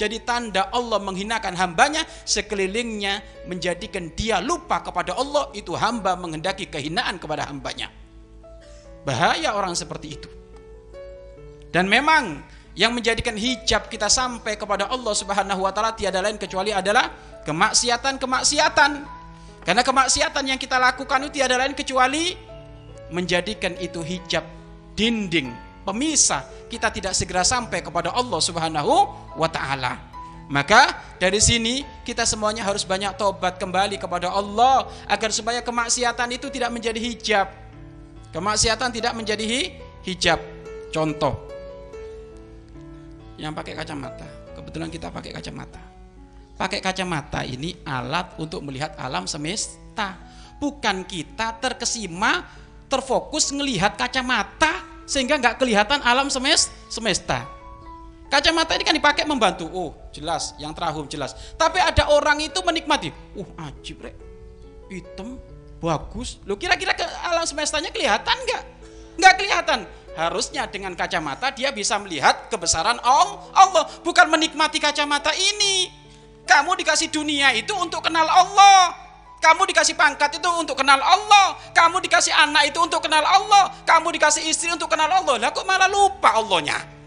jadi tanda Allah menghinakan hambanya sekelilingnya menjadikan dia lupa kepada Allah itu hamba menghendaki kehinaan kepada hambanya. Bahaya orang seperti itu. Dan memang yang menjadikan hijab kita sampai kepada Allah Subhanahu wa taala tiada lain kecuali adalah kemaksiatan-kemaksiatan. Karena kemaksiatan yang kita lakukan itu tiada lain kecuali menjadikan itu hijab dinding pemisah kita tidak segera sampai kepada Allah Subhanahu wa taala. Maka dari sini kita semuanya harus banyak tobat kembali kepada Allah agar supaya kemaksiatan itu tidak menjadi hijab. Kemaksiatan tidak menjadi hijab. Contoh yang pakai kacamata. Kebetulan kita pakai kacamata. Pakai kacamata ini alat untuk melihat alam semesta. Bukan kita terkesima, terfokus melihat kacamata sehingga nggak kelihatan alam semesta. Kacamata ini kan dipakai membantu. Oh, jelas, yang terahum jelas. Tapi ada orang itu menikmati. Uh, ajib, rek. Hitam, bagus. Lu kira-kira ke alam semestanya kelihatan nggak? Nggak kelihatan. Harusnya dengan kacamata dia bisa melihat kebesaran Allah, bukan menikmati kacamata ini. Kamu dikasih dunia itu untuk kenal Allah. Kamu dikasih pangkat itu untuk kenal Allah. Kamu dikasih anak itu untuk kenal Allah. Kamu dikasih istri untuk kenal Allah. Lah kok malah lupa Allahnya?